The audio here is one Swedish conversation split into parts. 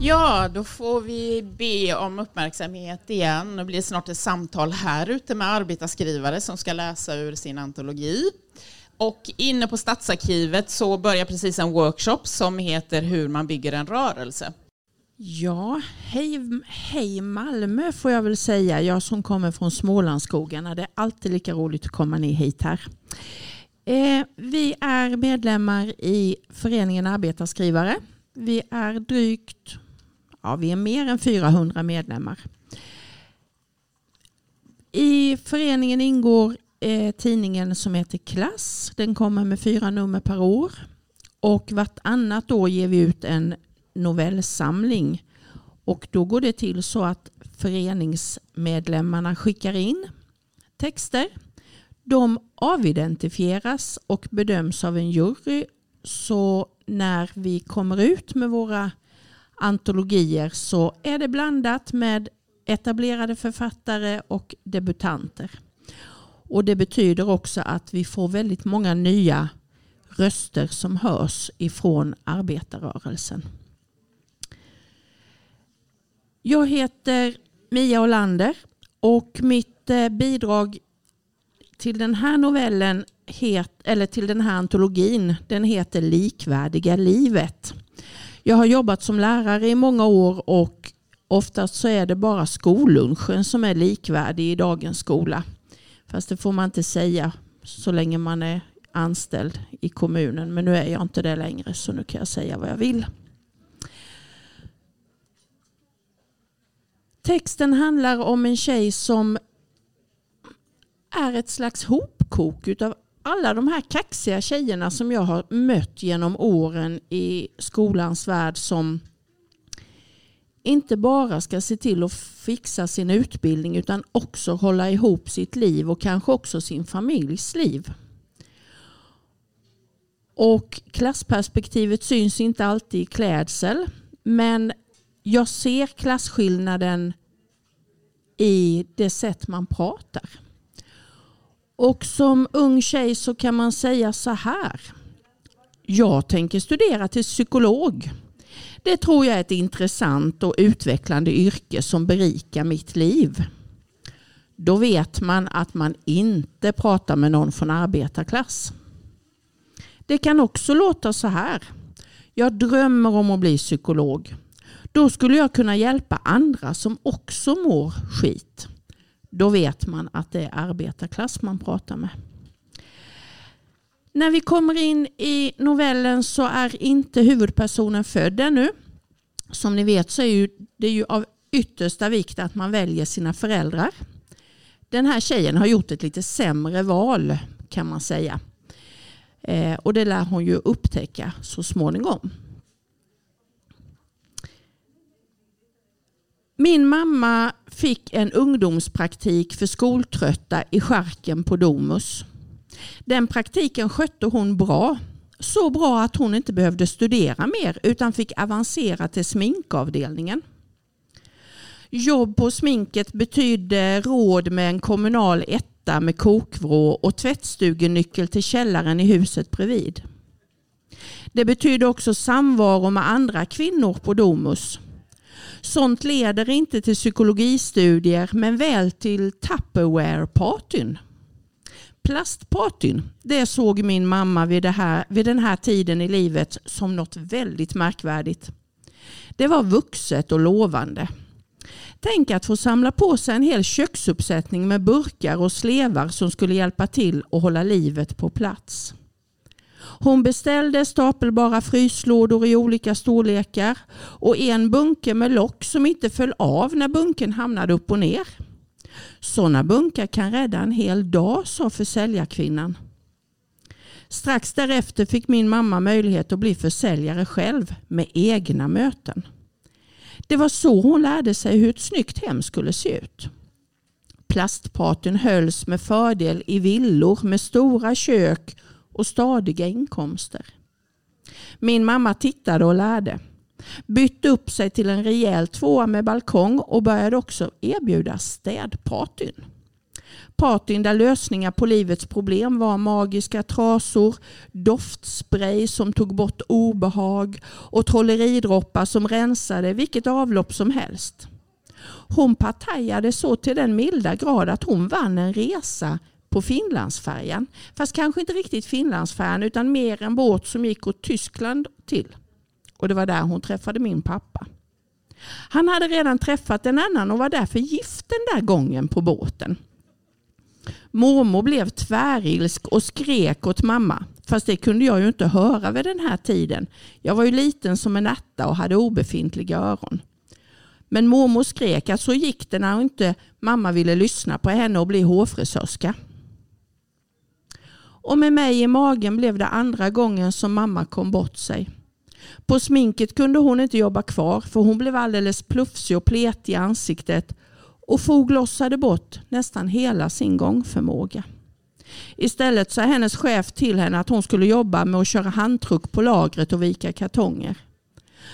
Ja, då får vi be om uppmärksamhet igen. Det blir snart ett samtal här ute med arbetarskrivare som ska läsa ur sin antologi. Och inne på Stadsarkivet så börjar precis en workshop som heter Hur man bygger en rörelse. Ja, hej, hej Malmö får jag väl säga. Jag som kommer från Smålandsskogarna. Det är alltid lika roligt att komma ner hit här. Eh, vi är medlemmar i föreningen Arbetarskrivare. Vi är drygt, ja vi är mer än 400 medlemmar. I föreningen ingår eh, tidningen som heter Klass. Den kommer med fyra nummer per år. Och vartannat år ger vi ut en novellsamling. Och då går det till så att föreningsmedlemmarna skickar in texter. De avidentifieras och bedöms av en jury. Så när vi kommer ut med våra antologier så är det blandat med etablerade författare och debutanter. Och Det betyder också att vi får väldigt många nya röster som hörs ifrån arbetarrörelsen. Jag heter Mia Olander och mitt eh, bidrag till den här novellen, eller till den här antologin, den heter Likvärdiga livet. Jag har jobbat som lärare i många år och oftast så är det bara skollunchen som är likvärdig i dagens skola. Fast det får man inte säga så länge man är anställd i kommunen. Men nu är jag inte det längre så nu kan jag säga vad jag vill. Texten handlar om en tjej som är ett slags hopkok utav alla de här kaxiga tjejerna som jag har mött genom åren i skolans värld som inte bara ska se till att fixa sin utbildning utan också hålla ihop sitt liv och kanske också sin familjs liv. Och klassperspektivet syns inte alltid i klädsel men jag ser klasskillnaden i det sätt man pratar. Och som ung tjej så kan man säga så här. Jag tänker studera till psykolog. Det tror jag är ett intressant och utvecklande yrke som berikar mitt liv. Då vet man att man inte pratar med någon från arbetarklass. Det kan också låta så här. Jag drömmer om att bli psykolog. Då skulle jag kunna hjälpa andra som också mår skit. Då vet man att det är arbetarklass man pratar med. När vi kommer in i novellen så är inte huvudpersonen född ännu. Som ni vet så är det ju av yttersta vikt att man väljer sina föräldrar. Den här tjejen har gjort ett lite sämre val kan man säga. Eh, och det lär hon ju upptäcka så småningom. Min mamma fick en ungdomspraktik för skoltrötta i skärken på Domus. Den praktiken skötte hon bra. Så bra att hon inte behövde studera mer utan fick avancera till sminkavdelningen. Jobb på sminket betydde råd med en kommunal etta med kokvrå och tvättstugenyckel till källaren i huset bredvid. Det betydde också samvaro med andra kvinnor på Domus. Sånt leder inte till psykologistudier men väl till Tupperware-partyn. Plastpartyn, det såg min mamma vid, det här, vid den här tiden i livet som något väldigt märkvärdigt. Det var vuxet och lovande. Tänk att få samla på sig en hel köksuppsättning med burkar och slevar som skulle hjälpa till att hålla livet på plats. Hon beställde stapelbara fryslådor i olika storlekar och en bunke med lock som inte föll av när bunken hamnade upp och ner. Sådana bunkar kan rädda en hel dag, sa försäljarkvinnan. Strax därefter fick min mamma möjlighet att bli försäljare själv med egna möten. Det var så hon lärde sig hur ett snyggt hem skulle se ut. Plastpartyn hölls med fördel i villor med stora kök och stadiga inkomster. Min mamma tittade och lärde. Bytte upp sig till en rejäl tvåa med balkong och började också erbjuda städpartyn. Partyn där lösningar på livets problem var magiska trasor, doftspray som tog bort obehag och trolleridroppar som rensade vilket avlopp som helst. Hon partajade så till den milda grad att hon vann en resa på Finlandsfärjan. Fast kanske inte riktigt Finlandsfärjan utan mer en båt som gick åt Tyskland till. Och det var där hon träffade min pappa. Han hade redan träffat en annan och var därför gift den där gången på båten. Mormor blev tvärilsk och skrek åt mamma. Fast det kunde jag ju inte höra vid den här tiden. Jag var ju liten som en ärta och hade obefintliga öron. Men mormor skrek att så gick det när inte mamma ville lyssna på henne och bli hårfrisörska. Och med mig i magen blev det andra gången som mamma kom bort sig. På sminket kunde hon inte jobba kvar för hon blev alldeles plufsig och pletig i ansiktet och foglossade bort nästan hela sin gångförmåga. Istället sa hennes chef till henne att hon skulle jobba med att köra handtruck på lagret och vika kartonger.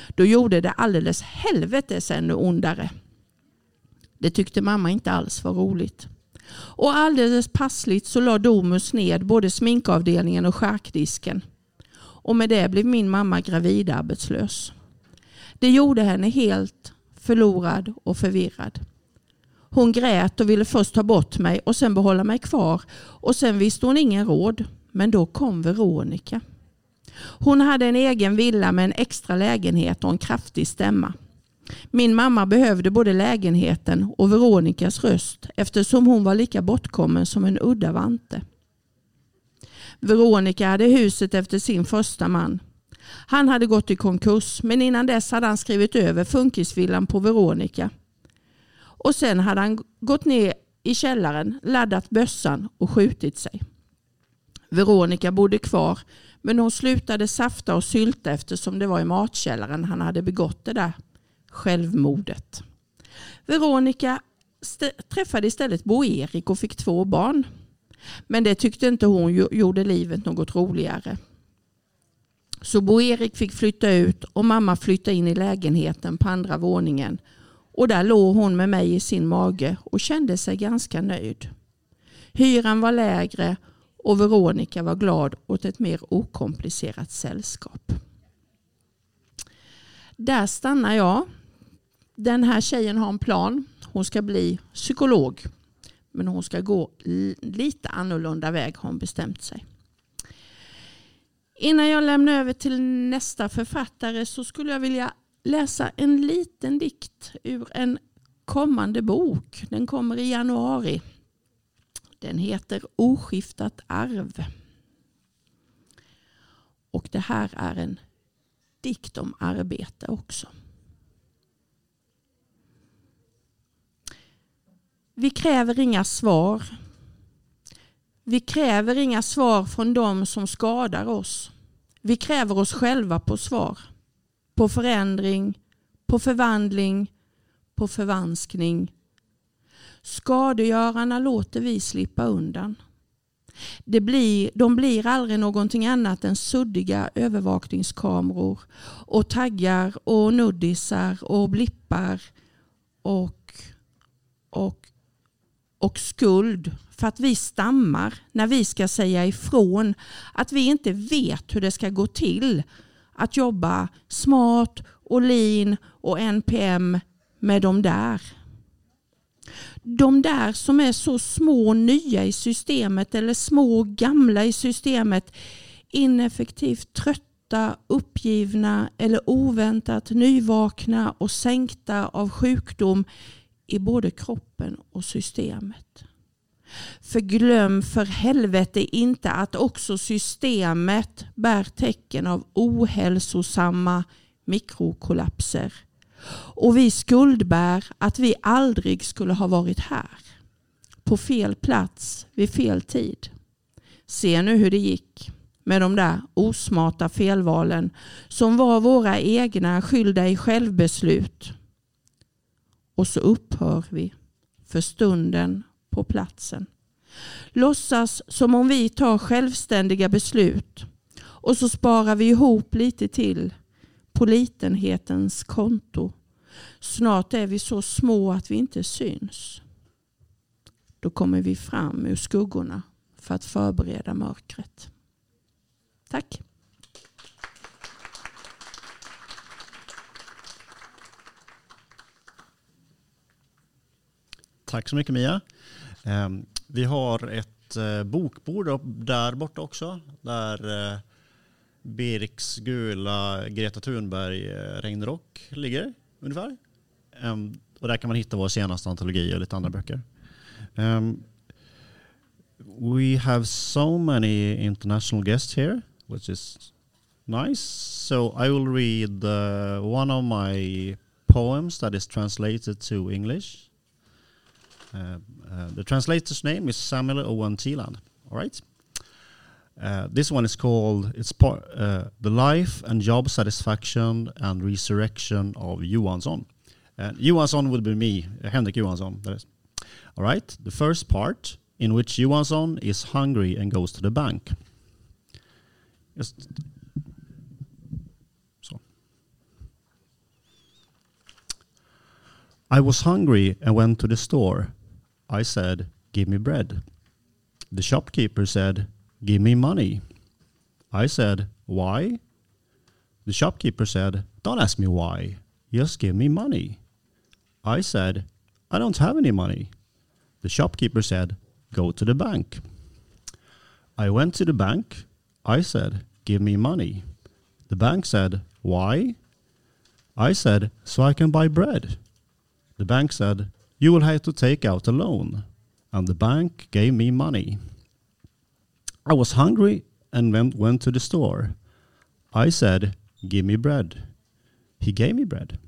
Då gjorde det alldeles helvetes ännu ondare. Det tyckte mamma inte alls var roligt. Och alldeles passligt så la Domus ned både sminkavdelningen och skärkdisken. Och med det blev min mamma gravidarbetslös. Det gjorde henne helt förlorad och förvirrad. Hon grät och ville först ta bort mig och sen behålla mig kvar. Och sen visste hon ingen råd. Men då kom Veronica. Hon hade en egen villa med en extra lägenhet och en kraftig stämma. Min mamma behövde både lägenheten och Veronicas röst eftersom hon var lika bortkommen som en udda vante. Veronica hade huset efter sin första man. Han hade gått i konkurs men innan dess hade han skrivit över funkisvillan på Veronica. Och sen hade han gått ner i källaren, laddat bössan och skjutit sig. Veronica bodde kvar men hon slutade safta och sylta eftersom det var i matkällaren han hade begått det där självmordet. Veronica träffade istället Bo-Erik och fick två barn. Men det tyckte inte hon gjorde livet något roligare. Så Bo-Erik fick flytta ut och mamma flyttade in i lägenheten på andra våningen. Och där låg hon med mig i sin mage och kände sig ganska nöjd. Hyran var lägre och Veronica var glad åt ett mer okomplicerat sällskap. Där stannar jag. Den här tjejen har en plan. Hon ska bli psykolog. Men hon ska gå lite annorlunda väg har hon bestämt sig. Innan jag lämnar över till nästa författare så skulle jag vilja läsa en liten dikt ur en kommande bok. Den kommer i januari. Den heter Oskiftat arv. Och det här är en dikt om arbete också. Vi kräver inga svar. Vi kräver inga svar från dem som skadar oss. Vi kräver oss själva på svar. På förändring, på förvandling, på förvanskning. Skadegörarna låter vi slippa undan. Det blir, de blir aldrig någonting annat än suddiga övervakningskameror och taggar och nuddisar och blippar och, och, och skuld för att vi stammar när vi ska säga ifrån att vi inte vet hur det ska gå till att jobba smart och lean och NPM med de där. De där som är så små och nya i systemet eller små och gamla i systemet. Ineffektivt trötta, uppgivna eller oväntat nyvakna och sänkta av sjukdom i både kroppen och systemet. För glöm för helvete inte att också systemet bär tecken av ohälsosamma mikrokollapser och vi skuldbär att vi aldrig skulle ha varit här. På fel plats vid fel tid. Se nu hur det gick med de där osmarta felvalen som var våra egna skylda i självbeslut. Och så upphör vi för stunden på platsen. Låtsas som om vi tar självständiga beslut och så sparar vi ihop lite till på litenhetens konto. Snart är vi så små att vi inte syns. då kommer vi fram ur skuggorna för att förbereda mörkret. Tack. Tack så mycket Mia. Ehm, vi har ett eh, bokbord där borta också. Där eh, Birks gula Greta Thunberg-regnrock eh, ligger ungefär. Ehm, och där kan man hitta vår senaste antologi och lite andra böcker. Um, we have so many international guests here, which is nice. So I will read uh, one of my poems that is translated to English. Uh, uh, the translator's name is Samuel Owen Teeland. All right. Uh, this one is called it's part, uh, the life and job satisfaction and resurrection of Johansson. And Johansson would be me, Henrik Johansson. That is. All right. The first part in which Johansson is hungry and goes to the bank. Just so. I was hungry and went to the store. I said, Give me bread. The shopkeeper said, Give me money. I said, Why? The shopkeeper said, Don't ask me why. Just give me money. I said, I don't have any money. The shopkeeper said, Go to the bank. I went to the bank. I said, Give me money. The bank said, Why? I said, So I can buy bread. The bank said, You will have to take out a loan. And the bank gave me money. I was hungry and went, to the store. I said, Give me bread. He gave me bread.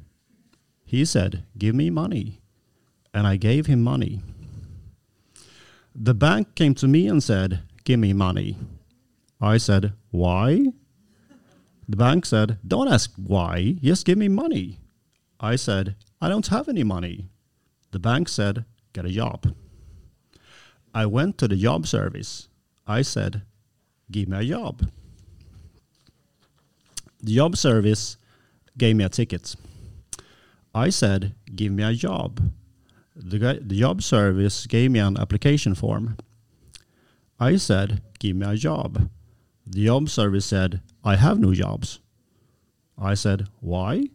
He said, Give me money. And I gave him money. The bank came to me and said, Give me money. I said, Why? The bank said, Don't ask why, just give me money. I said, I don't have any money. The bank said, Get a job. I went to the job service. I said, Give me a job. The job service gave me a ticket. I said, Give me a job. The, the job service gave me an application form. I said, Give me a job. The job service said, I have no jobs. I said, Why?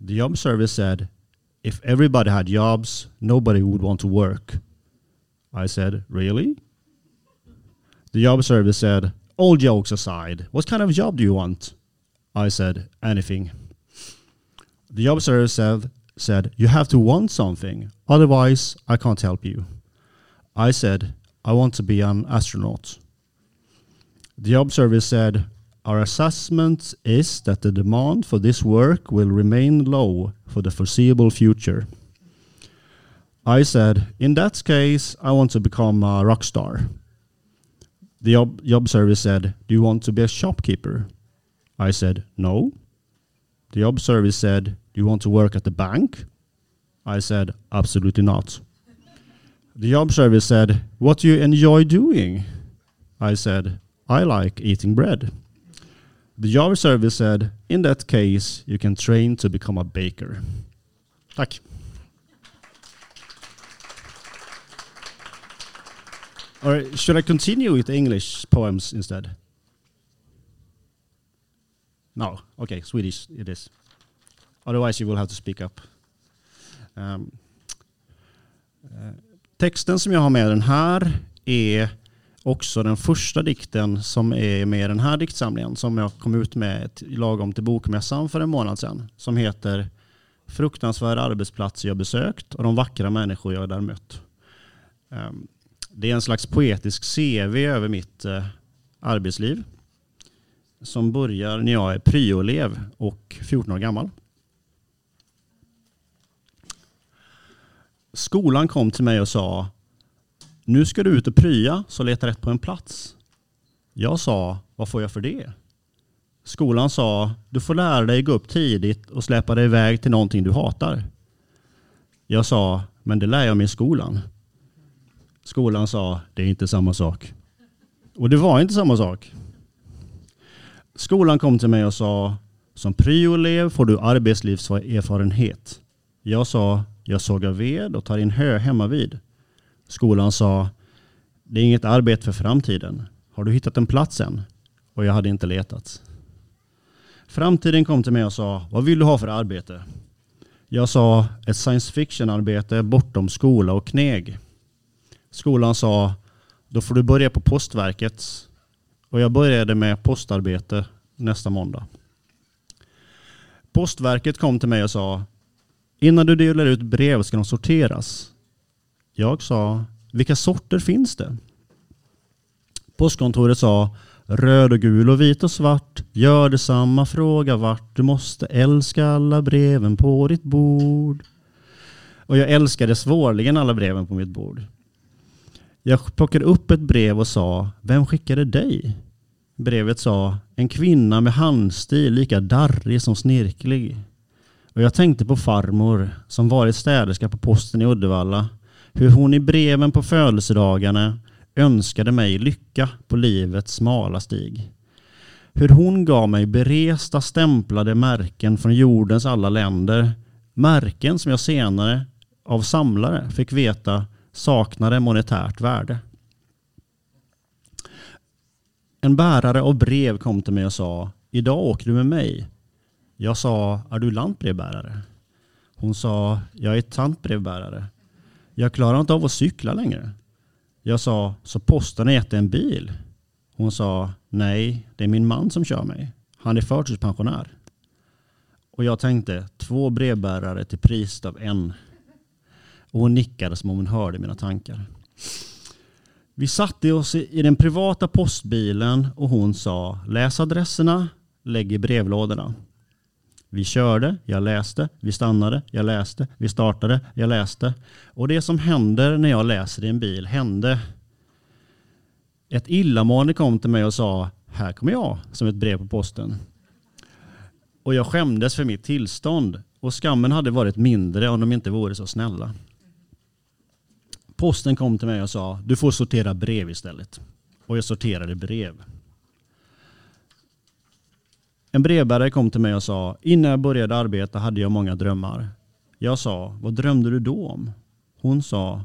The job service said, If everybody had jobs, nobody would want to work. I said, Really? The job service said, All jokes aside, what kind of job do you want? I said, Anything. The job service said, said, You have to want something, otherwise, I can't help you. I said, I want to be an astronaut. The job service said, Our assessment is that the demand for this work will remain low for the foreseeable future. I said, In that case, I want to become a rock star. The job, job service said, Do you want to be a shopkeeper? I said, No. The job service said, Do you want to work at the bank? I said, Absolutely not. The job service said, What do you enjoy doing? I said, I like eating bread. The job service said, In that case, you can train to become a baker. Tack. Or should I continue with English poems instead? No, okay, Swedish it is. Otherwise you will have to speak up. Um, eh, texten som jag har med den här är också den första dikten som är med i den här diktsamlingen som jag kom ut med lagom till bokmässan för en månad sedan. Som heter Fruktansvärda arbetsplatser jag besökt och de vackra människor jag där mött. Ehm, det är en slags poetisk CV över mitt eh, arbetsliv som börjar när jag är pryoelev och 14 år gammal. Skolan kom till mig och sa nu ska du ut och prya, så leta rätt på en plats. Jag sa, vad får jag för det? Skolan sa, du får lära dig gå upp tidigt och släppa dig iväg till någonting du hatar. Jag sa, men det lär jag mig i skolan. Skolan sa, det är inte samma sak. Och det var inte samma sak. Skolan kom till mig och sa, som pryoelev får du arbetslivserfarenhet. Jag sa, jag sågar ved och tar in hö hemma vid. Skolan sa, det är inget arbete för framtiden. Har du hittat en plats än? Och jag hade inte letat. Framtiden kom till mig och sa, vad vill du ha för arbete? Jag sa, ett science fiction-arbete bortom skola och kneg. Skolan sa, då får du börja på postverket. Och jag började med postarbete nästa måndag. Postverket kom till mig och sa, innan du delar ut brev ska de sorteras. Jag sa, vilka sorter finns det? Postkontoret sa, röd och gul och vit och svart. Gör detsamma, fråga vart. Du måste älska alla breven på ditt bord. Och jag älskade svårligen alla breven på mitt bord. Jag plockade upp ett brev och sa, vem skickade dig? Brevet sa, en kvinna med handstil lika darrig som snirklig. Och jag tänkte på farmor som varit städerska på posten i Uddevalla. Hur hon i breven på födelsedagarna önskade mig lycka på livets smala stig. Hur hon gav mig beresta stämplade märken från jordens alla länder. Märken som jag senare av samlare fick veta saknade monetärt värde. En bärare av brev kom till mig och sa Idag åker du med mig. Jag sa Är du lantbrevbärare? Hon sa Jag är tantbrevbärare. Jag klarar inte av att cykla längre. Jag sa Så posten har gett en bil? Hon sa Nej, det är min man som kör mig. Han är förtidspensionär. Och jag tänkte två brevbärare till priset av en. Och hon nickade som om hon hörde mina tankar. Vi satte oss i den privata postbilen och hon sa läs adresserna, lägg i brevlådorna. Vi körde, jag läste, vi stannade, jag läste, vi startade, jag läste. Och det som händer när jag läser i en bil hände. Ett illamående kom till mig och sa här kommer jag som ett brev på posten. Och jag skämdes för mitt tillstånd och skammen hade varit mindre om de inte vore så snälla. Posten kom till mig och sa du får sortera brev istället. Och jag sorterade brev. En brevbärare kom till mig och sa innan jag började arbeta hade jag många drömmar. Jag sa vad drömde du då om? Hon sa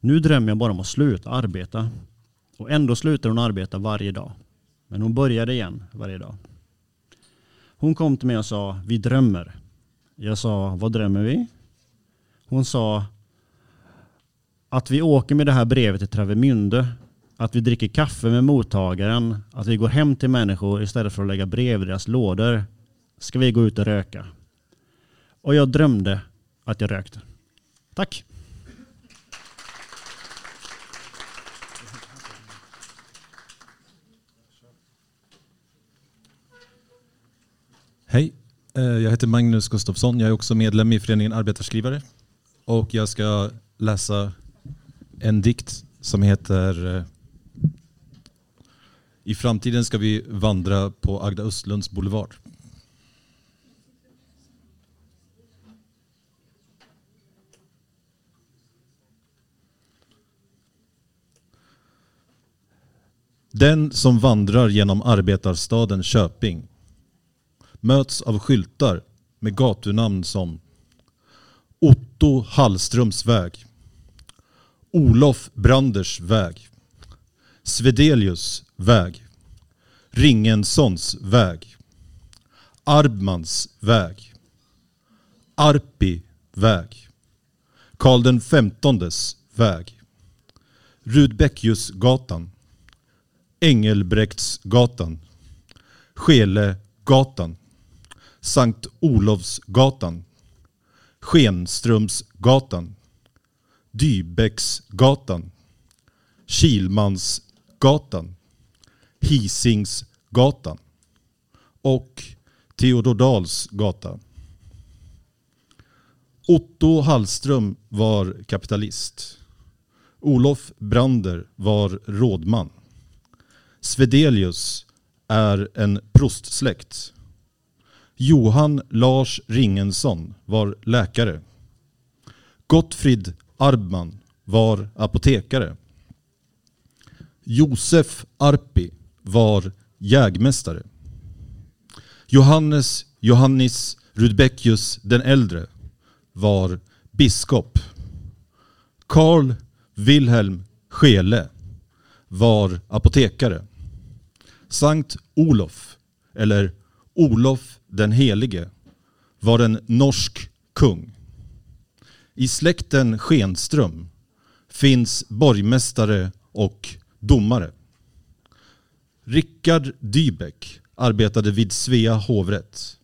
nu drömmer jag bara om att sluta arbeta. Och ändå slutar hon arbeta varje dag. Men hon började igen varje dag. Hon kom till mig och sa vi drömmer. Jag sa vad drömmer vi? Hon sa att vi åker med det här brevet till Travemünde, att vi dricker kaffe med mottagaren, att vi går hem till människor istället för att lägga brev i deras lådor, ska vi gå ut och röka. Och jag drömde att jag rökte. Tack! Hej, eh, jag heter Magnus Gustafsson. Jag är också medlem i föreningen Arbetarskrivare. Och jag ska läsa en dikt som heter eh, i framtiden ska vi vandra på Agda Östlunds boulevard. Den som vandrar genom arbetarstaden Köping möts av skyltar med gatunamn som Otto Hallströms väg Olof Branders väg. Svedelius väg. Ringenssons väg. Arbmans väg. Arpi väg. Karl den femtondes väg. Rudbeckiusgatan. Engelbrektsgatan. Skelegatan. Sankt Olofsgatan. Skenströmsgatan. Dybäcksgatan, Gatan Hisingsgatan och Theodor Dahls gata. Otto Hallström var kapitalist. Olof Brander var rådman. Svedelius är en prostsläkt. Johan Lars Ringensson var läkare. Gottfrid Arbman var apotekare. Josef Arpi var jägmästare. Johannes Johannis Rudbeckius den äldre var biskop. Karl Wilhelm Schele var apotekare. Sankt Olof, eller Olof den helige, var en norsk kung. I släkten Schenström finns borgmästare och domare. Rickard Dybeck arbetade vid Svea hovrätt.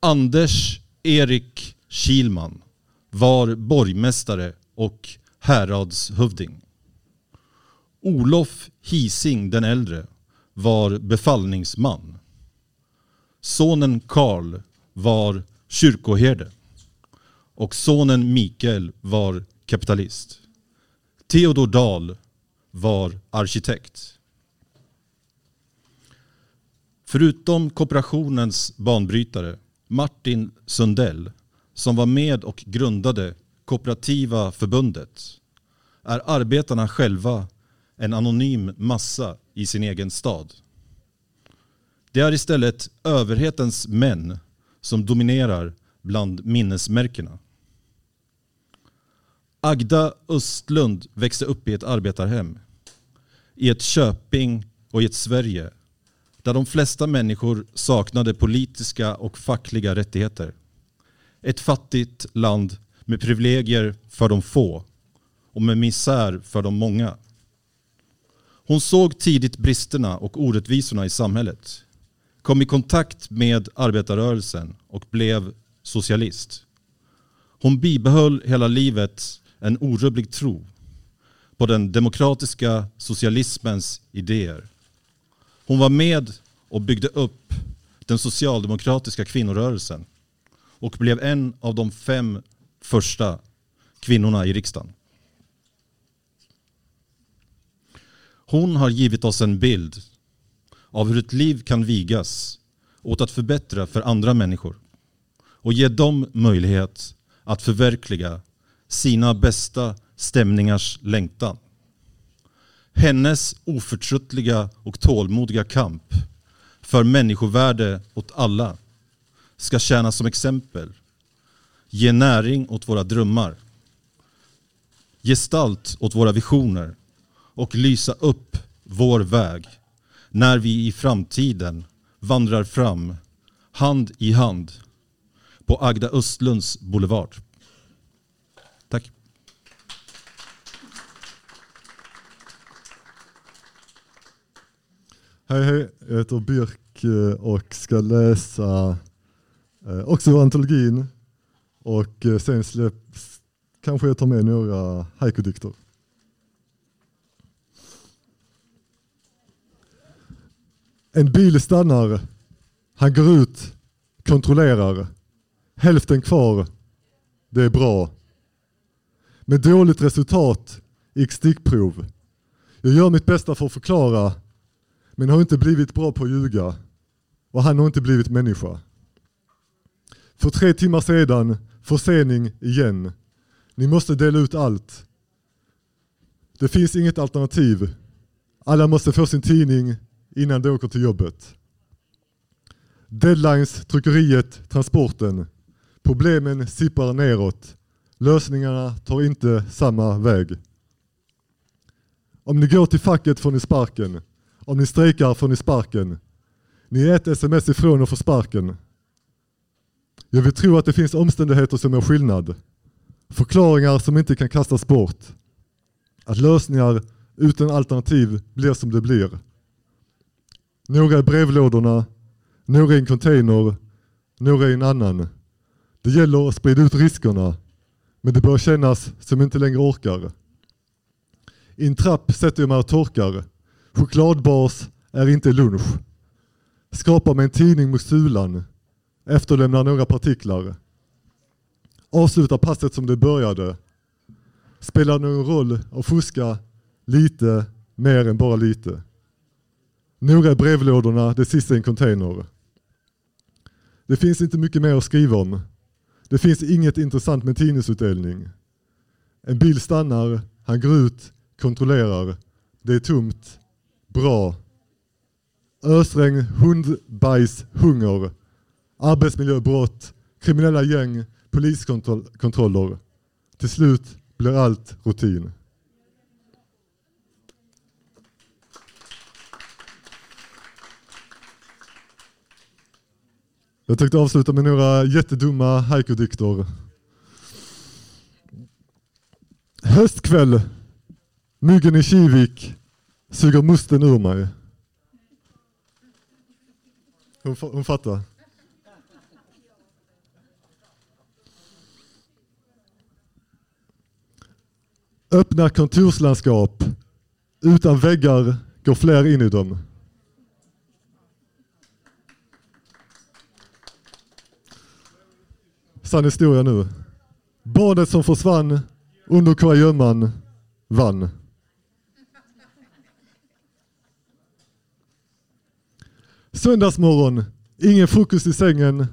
Anders Erik Kilman var borgmästare och häradshövding. Olof Hising den äldre var befallningsman. Sonen Karl var kyrkoherde och sonen Mikael var kapitalist. Theodor Dahl var arkitekt. Förutom kooperationens banbrytare Martin Sundell, som var med och grundade Kooperativa förbundet, är arbetarna själva en anonym massa i sin egen stad. Det är istället överhetens män som dominerar bland minnesmärkena. Agda Östlund växte upp i ett arbetarhem. I ett Köping och i ett Sverige där de flesta människor saknade politiska och fackliga rättigheter. Ett fattigt land med privilegier för de få och med misär för de många. Hon såg tidigt bristerna och orättvisorna i samhället, kom i kontakt med arbetarrörelsen och blev socialist. Hon bibehöll hela livet en orubblig tro på den demokratiska socialismens idéer. Hon var med och byggde upp den socialdemokratiska kvinnorörelsen och blev en av de fem första kvinnorna i riksdagen. Hon har givit oss en bild av hur ett liv kan vigas åt att förbättra för andra människor och ge dem möjlighet att förverkliga sina bästa stämningars längtan. Hennes oförtröttliga och tålmodiga kamp för människovärde åt alla ska tjäna som exempel, ge näring åt våra drömmar, gestalt åt våra visioner och lysa upp vår väg när vi i framtiden vandrar fram hand i hand på Agda Östlunds boulevard. Hej hej, jag heter Birk eh, och ska läsa eh, också ur antologin och eh, sen släpps, kanske jag tar med några haiku-dikter. En bil stannar, han går ut, kontrollerar. Hälften kvar, det är bra. Med dåligt resultat gick stickprov. Jag gör mitt bästa för att förklara men har inte blivit bra på att ljuga och han har inte blivit människa. För tre timmar sedan, försening igen. Ni måste dela ut allt. Det finns inget alternativ. Alla måste få sin tidning innan de åker till jobbet. Deadlines, tryckeriet, transporten. Problemen sipprar neråt. Lösningarna tar inte samma väg. Om ni går till facket får ni sparken. Om ni strejkar får ni sparken. Ni är ett sms ifrån att få sparken. Jag vill tro att det finns omständigheter som gör skillnad. Förklaringar som inte kan kastas bort. Att lösningar utan alternativ blir som det blir. Några i brevlådorna, några i en container, några i en annan. Det gäller att sprida ut riskerna, men det börjar kännas som inte längre orkar. I en trapp sätter jag mig och torkar. Chokladbars är inte lunch. Skrapar med en tidning mot sulan. Efterlämnar några partiklar. Avslutar passet som det började. Spelar någon roll att fuska lite mer än bara lite. Några i brevlådorna, det sista i en container. Det finns inte mycket mer att skriva om. Det finns inget intressant med tidningsutdelning. En bil stannar, han går ut, kontrollerar. Det är tomt. Bra. Ösregn, hundbajs, hunger. Arbetsmiljöbrott, kriminella gäng, poliskontroller. Till slut blir allt rutin. Jag tänkte avsluta med några jättedumma haikudikter. Höstkväll. Myggen i Kivik suger musten ur mig. Hon, hon fattar. Öppna kontorslandskap. Utan väggar går fler in i dem. Sann historia nu. Barnet som försvann under kurragömman vann. Söndagsmorgon, ingen frukost i sängen,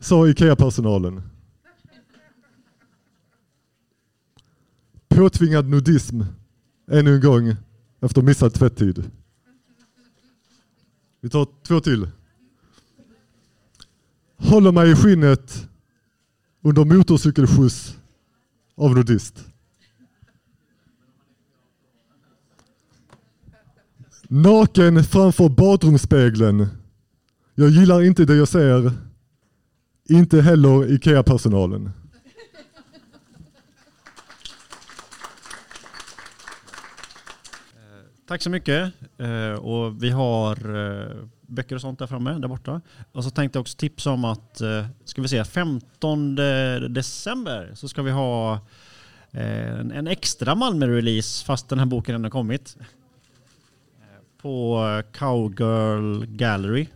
sa IKEA-personalen. Påtvingad nudism, ännu en gång, efter missad tvätttid. Vi tar två till. Håller mig i skinnet under motorcykelskjuts av nudist. Naken framför badrumsspegeln. Jag gillar inte det jag ser. Inte heller IKEA-personalen. Eh, tack så mycket. Eh, och vi har eh, böcker och sånt där framme, där borta. Och så tänkte jag också tipsa om att, ska vi se, 15 december så ska vi ha en, en extra Malmö-release fast den här boken ännu kommit. På Cowgirl Gallery.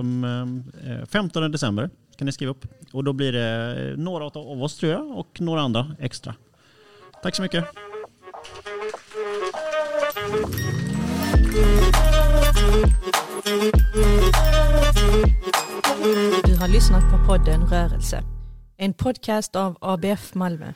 Som eh, eh 15 december kan ni skriva upp. Och då blir det eh, några av oss tror jag och några andra extra. Tack så mycket. Du har lyssnat på podden Rörelse. En podcast av ABF Malmö.